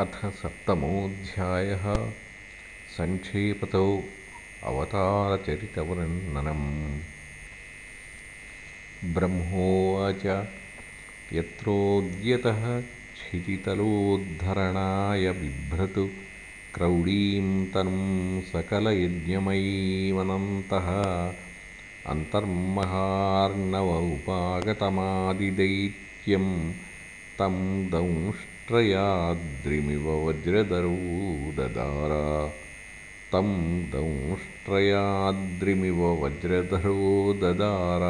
अथ सप्तमोऽध्यायः। सङ्क्षेपतो अवतारचरितवर्णनम्। ब्रह्मोवाच यत्रोद्यतः क्षितितलोद्धरणाय बिभ्रतु क्रौडीं तनुं सकलयज्ञमयीमनन्तः अन्तर्महार्णव उपागतमादिदैत्यं तं दंष्ट ्रयाद्रिमिव वज्रधरो ददार तं दंष्ट्रयाद्रिमिव वज्रधरो ददार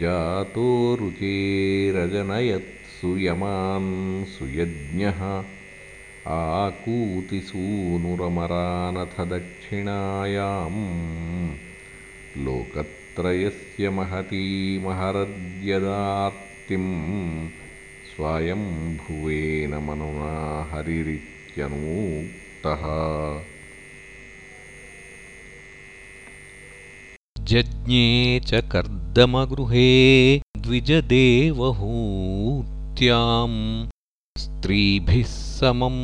जातो रुचेरजनयत्सु यमान् सुयज्ञः। आकूतिसूनुरमरानथ दक्षिणायाम् लोकत्रयस्य महतीमहरद्यदार्तिम् स्वायम्भुवेन मनुना हरिरित्यनूक्तः जज्ञे च कर्दमगृहे द्विजदेवहूत्याम् स्त्रीभिः समम्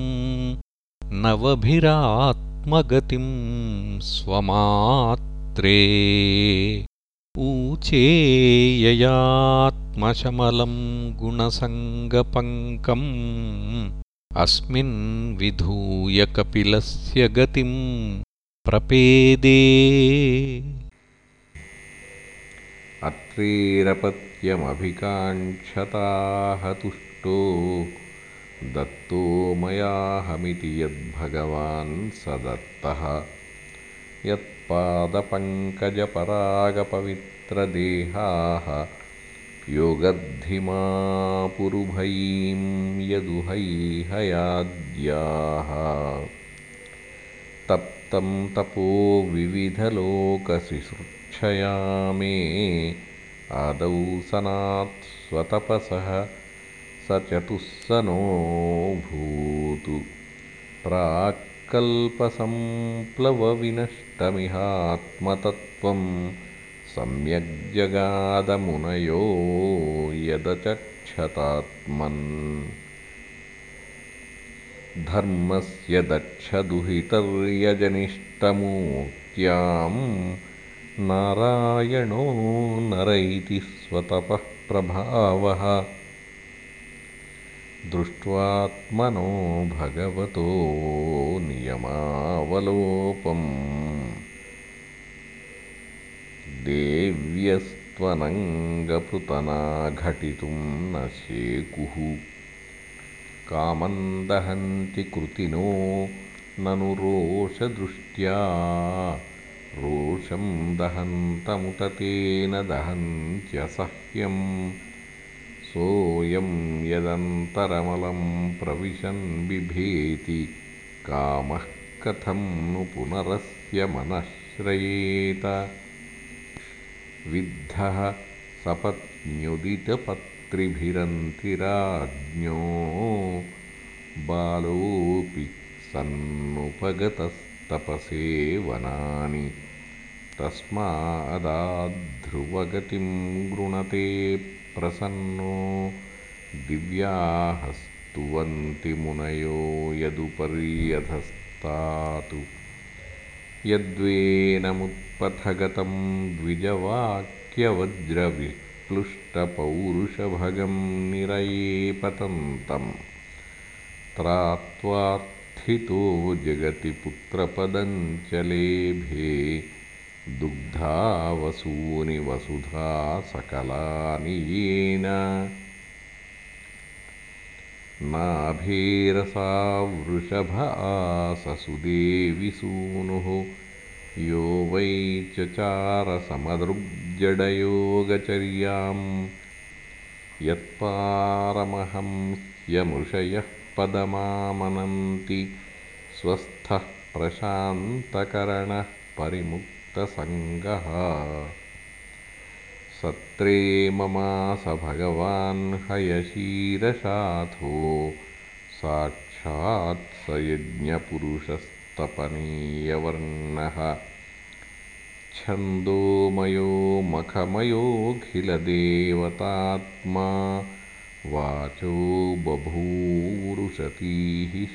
नवभिरात्मगतिं स्वमात्रे ऊचेययात्मशमलं गुणसङ्गपङ्कम्। अस्मिन् विधूय कपिलस्य गतिं प्रपेदे। अत्रेरपत्यमभिकाङ्क्षताः तुष्टो दत्तो मयाहमिति यद्भगवान् स दत्तः यत्पादपङ्कजपरागपवित्रदेहाः योगद्धिमापुरुभयीं यदुहैहयाद्याः। तप्तं तपो विविधलोकशिसृक्षया मे आदौ सनात् स्वतपसः स चतुःसनोऽभूत् प्राक् कल्पसम्प्लवविनष्टमिहात्मतत्त्वं सम्यग्जगादमुनयो यदचक्षतात्मन्। धर्मस्य दक्षदुहितर्यजनिष्टमूर्त्यां नारायणो नर इति स्वतपः प्रभावः दृष्ट्वात्मनो भगवतो नियमावलोपम् देव्यस्त्वनङ्गपृतना घटितुं न शेकुः कामं दहन्ति कृतिनो ननु रोषदृष्ट्या। रोषं दहन्तमुत तेन दहन्त्यसह्यम् सोऽयं यदन्तरमलं प्रविशन् बिभेति कामः कथं नु पुनरस्य मनःश्रयेत। विद्धः सपत्न्युदितपत्रिभिरन्तिराज्ञो बालोऽपि सन्नुपगतस्तपसे वनानि तस्मादाध्रुवगतिं गृणते प्रसन्नो दिव्याः स्तुवन्ति मुनयो यदुपर्यधस्तात्। यद्वेनमुत्पथगतं द्विजवाक्यवज्रविप्लुष्टपौरुषभगं निरयेपतन्तम् त्रात्वार्थितो जगति पुत्रपदञ्चलेभे दुग्धावसूनि वसुधा सकलानि येन नाभेरसा वृषभ आससुदेविसूनुः यो वै चचारसमदृग्जडयोगचर्याम् यत्पारमहंस्यमृषयः पदमामनन्ति। स्वस्थः प्रशान्तकरणः परिमुक् सङ्गः सत्रे भगवान् साक्षात् स यज्ञपुरुषस्तपनीयवर्णः। छन्दोमयो मखमयोऽखिलदेवतात्मा। वाचो बभूवुरुषतीः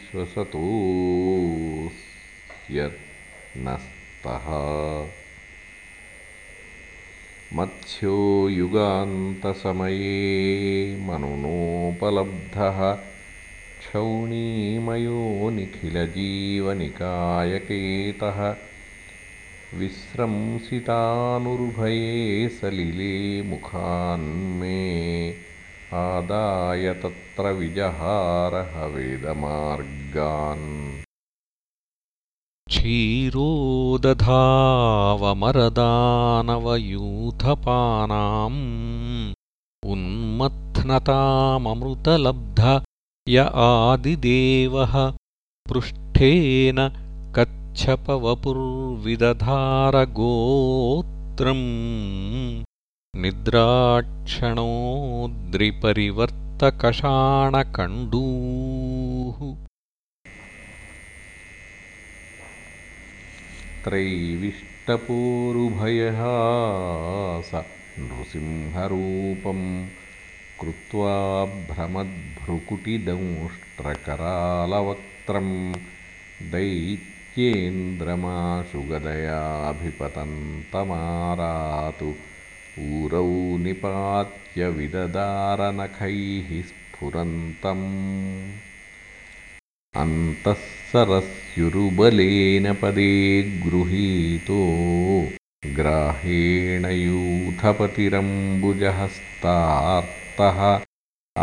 श्वसतोऽस्यनस्तः मत्स्यो युगान्तसमये मनुनोपलब्धः। क्षौणीमयो निखिलजीवनिकायकेतः। विस्रंसितानुर्भये सलिले मुखान्मे। आदाय तत्र विजहारः वेदमार्गान् क्षीरोदधावमरदानवयूथपानाम् उन्मथ्नताममृतलब्ध य आदिदेवः पृष्ठेन कच्छपवपुर्विदधारगोत्रम् निद्राक्षणोद्रिपरिवर्तकषाणकण्डूः त्रैविष्टपोरुभयहास नृसिंहरूपं कृत्वा भ्रमद्भ्रुकुटिदंष्ट्रकरालवक्त्रं दैत्येन्द्रमाशु गदयाभिपतन्तमारातु ऊरौ निपात्य विददारनखैः स्फुरन्तम् अन्तः सरस्युरुबलेन पदे गृहीतो ग्राहेण यूथपतिरम्बुजहस्तार्तः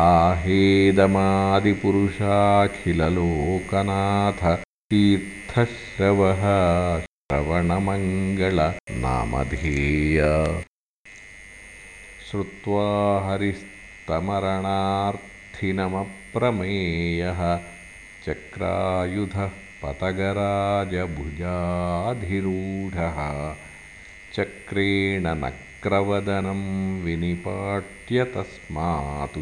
आहेदमादिपुरुषाखिललोकनाथ तीर्थश्रवः श्रवणमङ्गलनामधेय श्रुत्वा हरिस्तमरणार्थिनमप्रमेयः चक्रायुधः पतगराजभुजाधिरूढः चक्रेण नक्रवदनं विनिपाट्य तस्मात्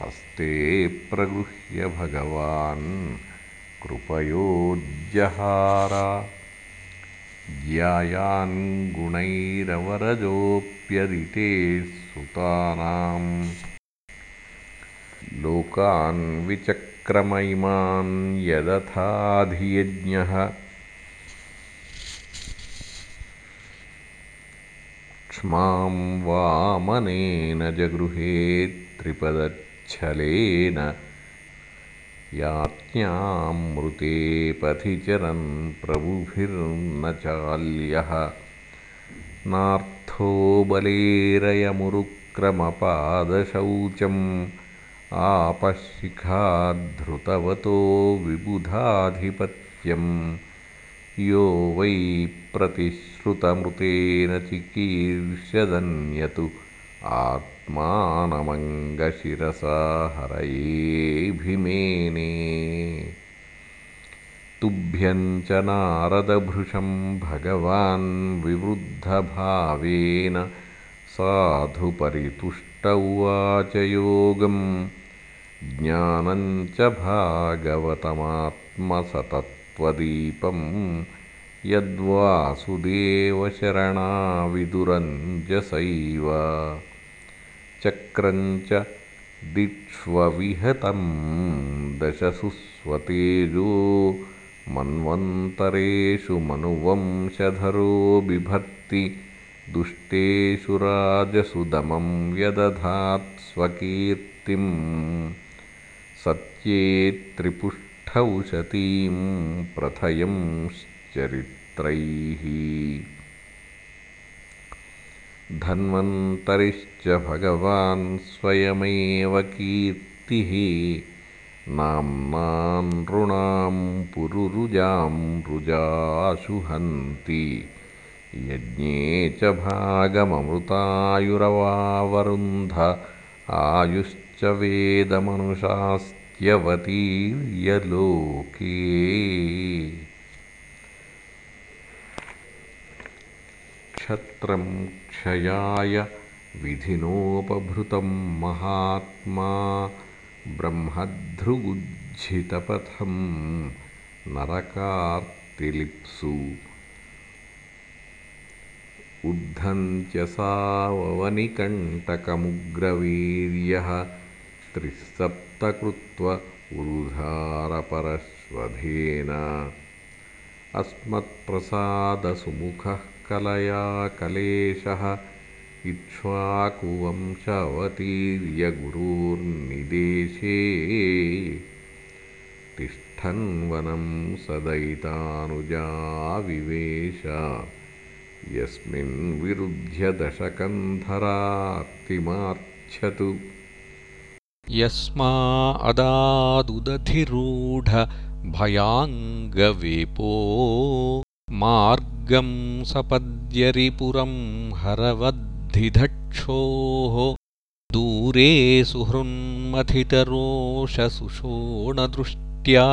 हस्ते प्रगृह्य भगवान् कृपयोज्जहार ज्यायान्गुणैरवरजोऽप्यदिते सुतानाम्। लोकान् विचक्रमैमान् यदथाधियज्ञः। क्ष्मां वामनेन जगृहे त्रिपदच्छलेन याज्ञामृते पथि चरन् प्रभुभिर्न चाल्यः। नार्थो बलेरयमुरुक्रमपादशौचम् आपशिखाद्धृतवतो विबुधाधिपत्यम्। यो वै प्रतिश्रुतमृतेन चिकीर्षदन्यतु आत्मानमङ्गशिरसा हरयेऽभिमेने। तुभ्यं च नारदभृशं भगवान् विवृद्धभावेन साधु उवाच योगम्। ज्ञानं च भागवतमात्मसतत्त्वदीपं यद्वासुदेवशरणाविदुरञ्जसैव। चक्रं च दिक्ष्वविहतं दशसु स्वतेजो मन्वन्तरेषु मनुवंशधरो बिभर्ति दुष्टेषु राजसु दमं व्यदधात् स्वकीर्तिम् सत्ये त्रिपुष्ठौशतीं प्रथयंश्चरित्रैः। धन्वन्तरिश्च भगवान् स्वयमेव कीर्तिः नाम्नानृणां पुरुरुजां रुजाशु हन्ति यज्ञे च भागममृतायुरवावरुन्ध आयुश्च वेदमनुशास्त्यवतीर्यलोके। क्षत्रं क्षयाय विधिनोपभृतं महात्मा ब्रह्मधृगुज्झितपथं नरकार्तिलिप्सु उद्धन्त्यसाववनिकण्टकमुग्रवीर्यः त्रिःसप्तकृत्व उरुधारपरश्वधेन अस्मत्प्रसादसुमुखः कलया कलेशः इक्ष्वाकुवंशवतीर्य गुरुर्निदेशे तिष्ठन्वनं सदयितानुजाविवेश यस्मिन् दशकन्धरार्तिमार्च्छतु यस्मा अदादुदधिरूढभयाङ्गवेपो मार्गं सपद्यरिपुरं हरवद्धिधक्षोः। दूरे सुहृन्मथितरोषसुषोणदृष्ट्या।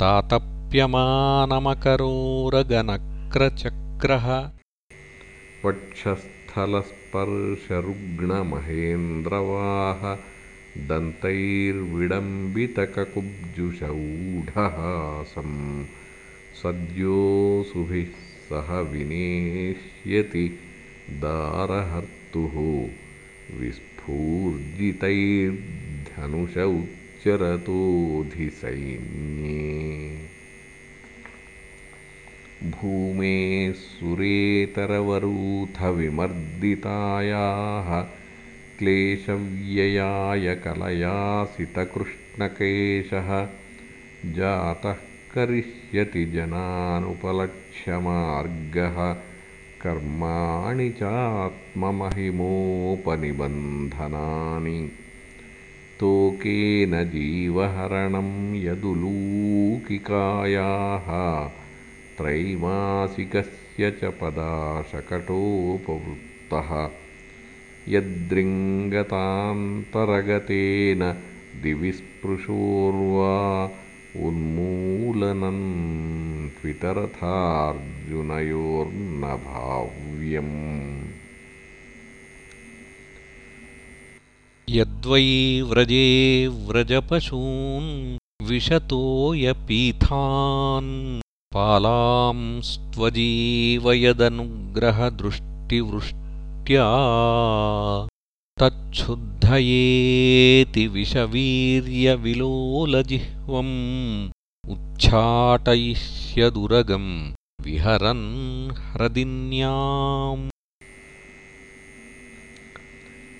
तातप्यमानमकरोरगनक्रचक्रः वक्षस्थलस्पर्शरुग्णमहेन्द्रवाह। दन्तैर्विडम्बितककुब्जुषौढहासं सद्योऽसुभिः सह विनेष्यति दारहर्तुः। विस्फूर्जितैर्धनुष उच्चरतोऽधिसैन्ये भूमेः सुरेतरवरूथविमर्दितायाः क्लेशव्ययाय कलयासितकृष्णकेशः जातः करिष्यति जनानुपलक्ष्यमार्गः कर्माणि चात्ममहिमोपनिबन्धनानि। तोकेन जीवहरणं यदुलूकिकायाः त्रैमासिकस्य च पदाशकटोपवृत्तः। यद्रिङ्गतान्तरगतेन दिविस्पृशोर्वा उन्मूलनं त्वितरथार्जुनयोर्न भाव्यम् यद्वै व्रजे व्रजपशून् विशतोऽयपीथान् पालांस्त्वजीवयदनुग्रहदृष्टिवृष्ट्या तच्छुद्धयेति विषवीर्यविलोलजिह्वम् उच्छाटयिष्यदुरगं विहरन् ह्रदिन्याम्।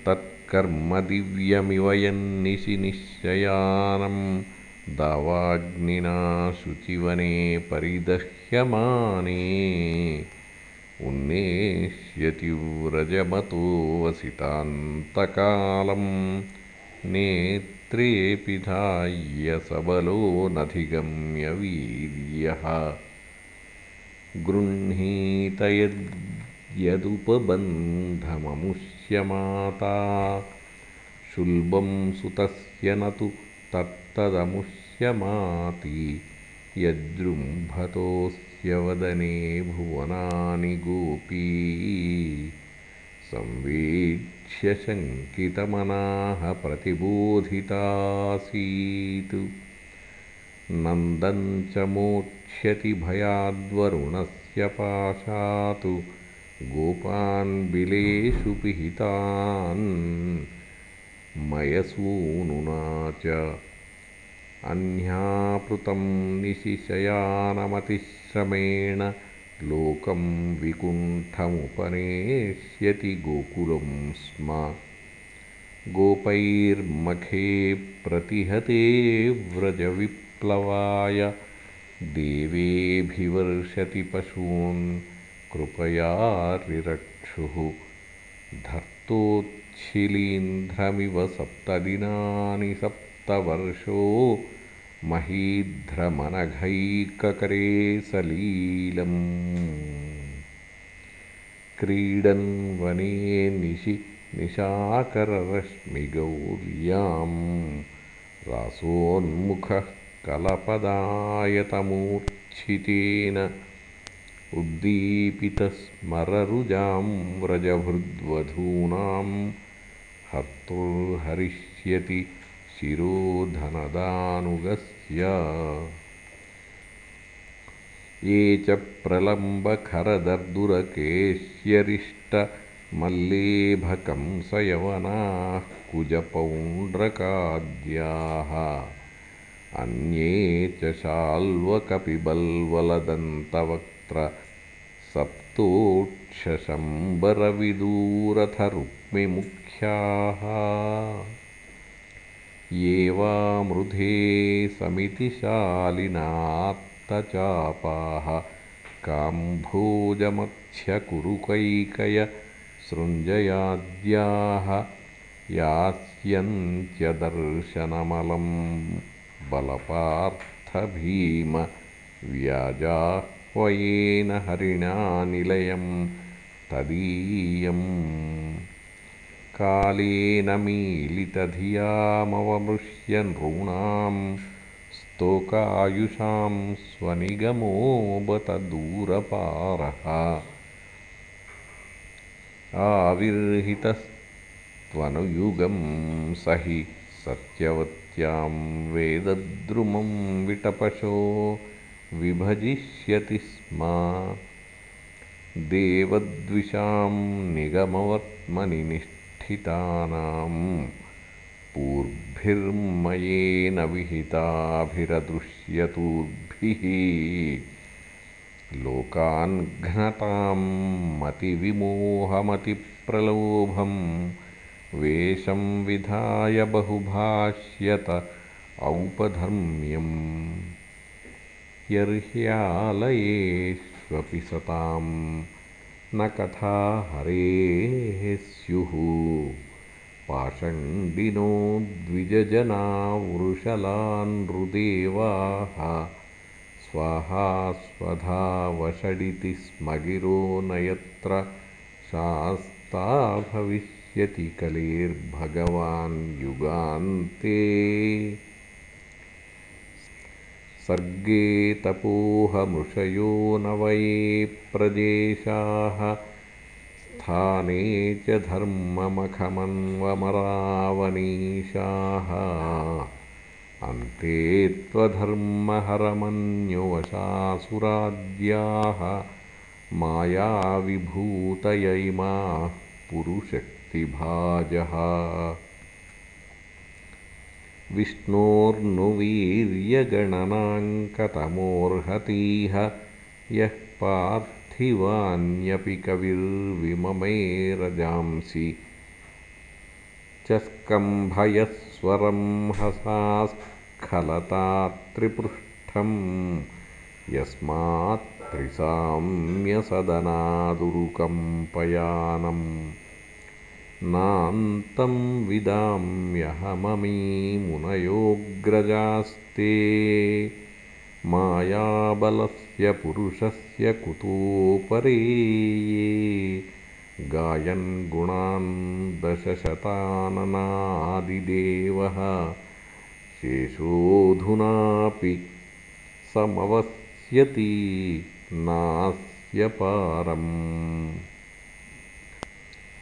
तत्कर्मदिव्यमिव यन्निशि निश्चयानम् दावाग्निना शुचिवने परिदह्यमाने उन्नेष्यति व्रजमतो वसितान्तकालं नेत्रे सबलो नधिगम्यवीर्यः गृह्णीत यदुपबन्धममुष्यमाता शुल्बं सुतस्य न तु तत्तदमुष्यमाति यद्रुम्भतोऽस्य वदने भुवनानि गोपी संवीक्ष्य शङ्कितमनाः प्रतिबोधितासीत्। नन्दं च मोक्ष्यति भयाद्वरुणस्य पाशात्। गोपान् बिलेषु पिहितान्। मयसूनुना च अह्नापृतं निशिशयानमतिश्रमेण लोकं विकुण्ठमुपनेष्यति गोकुलं स्म। गोपैर्मखे प्रतिहते व्रजविप्लवाय देवेऽभिवर्षति पशून् कृपया रिरक्षुः। धर्तोच्छिलीन्ध्रमिव सप्तदिनानि सप्तवर्षो महीध्रमनघैककरे सलीलम् क्रीडन् वने निशि निशाकररश्मिगौर्यां। रासोन्मुखः कलपदायतमूर्च्छितेन उद्दीपितस्मररुजां व्रजभृद्वधूनां हर्तुर्हरिष्यति शिरोधनदानुगस्य ये च प्रलम्बखरदर्दुरकेश्यरिष्टमल्लेभकंसयवनाः कुजपौण्ड्रकाद्याः अन्ये च शाल्वकपिबल्वलदन्तवक्त्र सप्तोक्षशम्बरविदूरथरुक्मिमुख्याः ये वा मृधे समितिशालिनात्तचापाः काम्भोजमत्स्यकुरुकैकय सृञ्जयाद्याः यास्यन्त्यदर्शनमलं बलपार्थभीमव्याजाह्वयेन हरिणा निलयं तदीयम् कालेन मीलितधियामवमृश्य नॄणां स्तोकायुषां स्वनिगमो बत दूरपारः आविर्हितस्त्वनुयुगं स हि सत्यवत्यां वेदद्रुमं विटपशो विभजिष्यति स्म। देवद्विषां निगमवर्त्मनि निष्ठितानां पूर्भिर्मयेन विहिताभिरदृश्यतुर्भिः लोकान्घ्नतां मतिविमोहमतिप्रलोभं वेषं विधाय बहुभाष्यत औपधर्म्यम् यर्ह्यालयेष्वपि सतां न कथा हरेः स्युः। पाषण्डिनो द्विजजनावृषलानृदेवाः स्वाहा स्वधा वषडिति स्म गिरो न यत्र शास्ता भविष्यति कलेर्भगवान् युगान्ते सर्गे तपोहमृषयो नवये प्रदेशाः। स्थाने च धर्ममखमन्वमरावनीशाः अन्ते त्वधर्महरमन्युवशासुराद्याः मायाविभूतय इमाः पुरुशक्तिभाजः विष्णोर्नुवीर्यगणनाङ्कतमोऽर्हतीह यः पार्थिवान्यपि कविर्विममे च स्कम्भयस्वरं हसास्खलतात्रिपृष्ठं यस्मात्त्रिसाम्यसदनादुरुकम्पयानम् नान्तं विदाम्यहममी मुनयोऽग्रजास्ते मायाबलस्य पुरुषस्य कुतोपरे ये। गायन् गुणान् दशशताननादिदेवः। शेषोऽधुनापि समवस्यति नास्य पारम्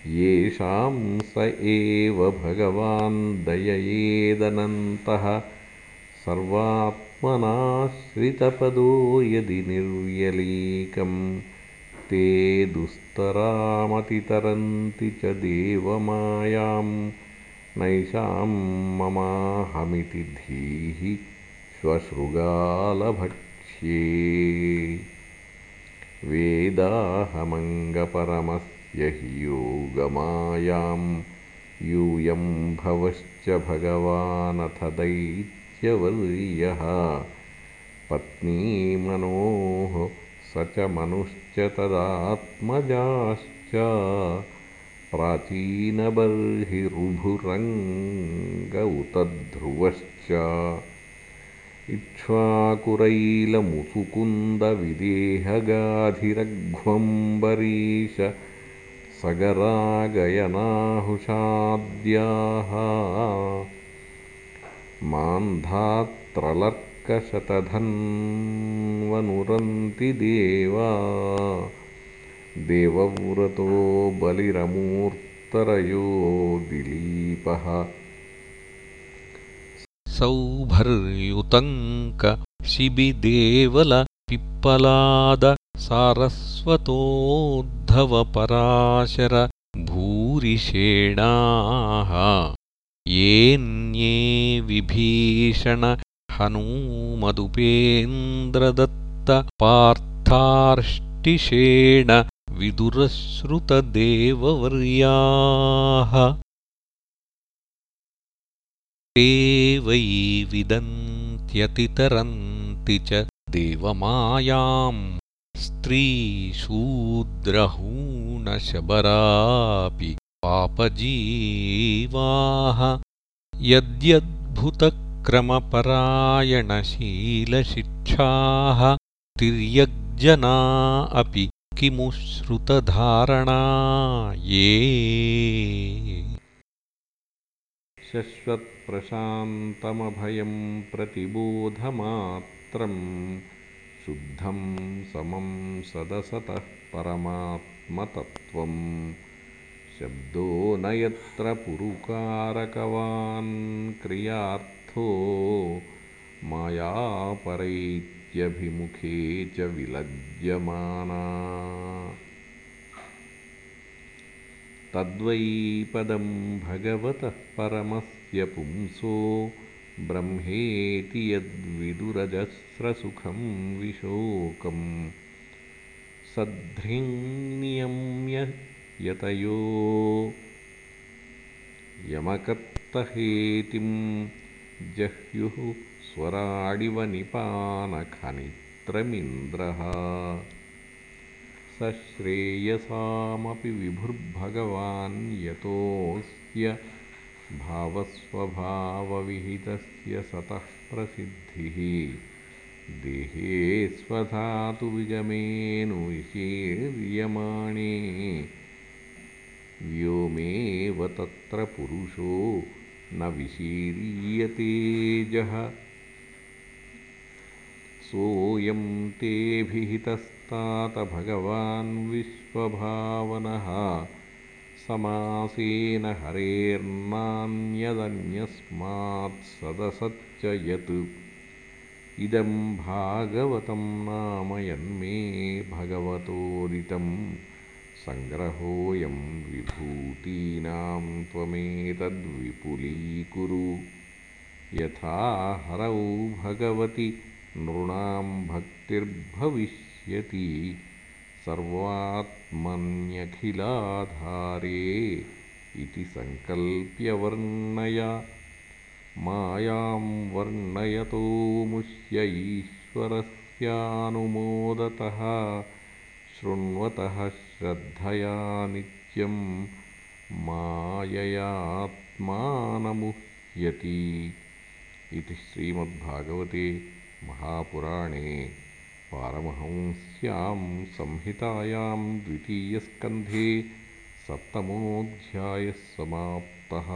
येषां स एव भगवान् दययेदनन्तः सर्वात्मनाश्रितपदो यदि निर्व्यलीकं ते दुस्तरामतितरन्ति च देवमायां नैषां ममाहमिति धीः श्वशृगालभक्ष्ये। वेदाहमङ्गपरमस्य हि योगमायां यूयं भवश्च भगवानथ दैत्यवर्यः पत्नीमनोः स च मनुश्च तदात्मजाश्च। प्राचीनबर्हिरुभुरङ्ग उत ध्रुवश्च इक्ष्वाकुरैलमुसुकुन्दविदेहगाधिरघ्वम्बरीश सगरागयनाहुषाद्याः। मान्धात्रलर्कशतधन्वनुरन्ति देवा। देवव्रतो बलिरमूर्तरयो दिलीपः सौभर्युतङ्कशिबिदेवलपिप्पलाद सारस्वतोद्धवपराशर भूरिषेणाः। येऽन्ये विभीषणहनूमदुपेन्द्रदत्तपार्थार्ष्टिषेण विदुरश्रुतदेववर्याः। ते वै विदन्त्यतितरन्ति च देवमायाम् स्त्रीशूद्रहूणशबरापि पापजीवाः यद्यद्भुतक्रमपरायणशीलशिक्षाः तिर्यग्जना अपि किमु श्रुतधारणा ये। शश्वत्प्रशान्तमभयं प्रतिबोधमात्रम् शुद्धं समं सदसतः परमात्मतत्त्वम्। शब्दो न यत्र पुरुकारकवान् क्रियार्थो मायापरैत्यभिमुखे च विलज्यमाना। तद्वै पदं भगवतः परमस्य पुंसो ब्रह्मेति यद्विदुरजस्रसुखं विशोकम् सद्धृङ्नियम्य यतयो यमकर्तहेतिं जह्युः स्वराडिवनिपानखनित्रमिन्द्रः स श्रेयसामपि विभुर्भगवान् यतोऽस्य भावस्वभावविहितस्य सतः प्रसिद्धिः। देहे स्वधातुविगमेऽनुविशीर्यमाणे व्योमेव तत्र पुरुषो न विशीर्यतेजः सोऽयं तेऽभिहितस्तात भगवान् विश्वभावनः समासेन हरेर्नान्यदन्यस्मात् सदसच्च यत् इदं भागवतं नाम यन्मे भगवतोदितं सङ्ग्रहोऽयं विभूतीनां त्वमेतद्विपुलीकुरु। यथा हरौ भगवति नृणां भक्तिर्भविष्यति सर्वात्मन्यखिलाधारे इति सङ्कल्प्यवर्णय। मायां वर्णयतो मुह्य ईश्वरस्यानुमोदतः शृण्वतः श्रद्धया नित्यं माययात्मानमुह्यति। इति श्रीमद्भागवते महापुराणे पारमहंस्यां संहितायां द्वितीयस्कन्धे सप्तमोऽध्यायः समाप्तः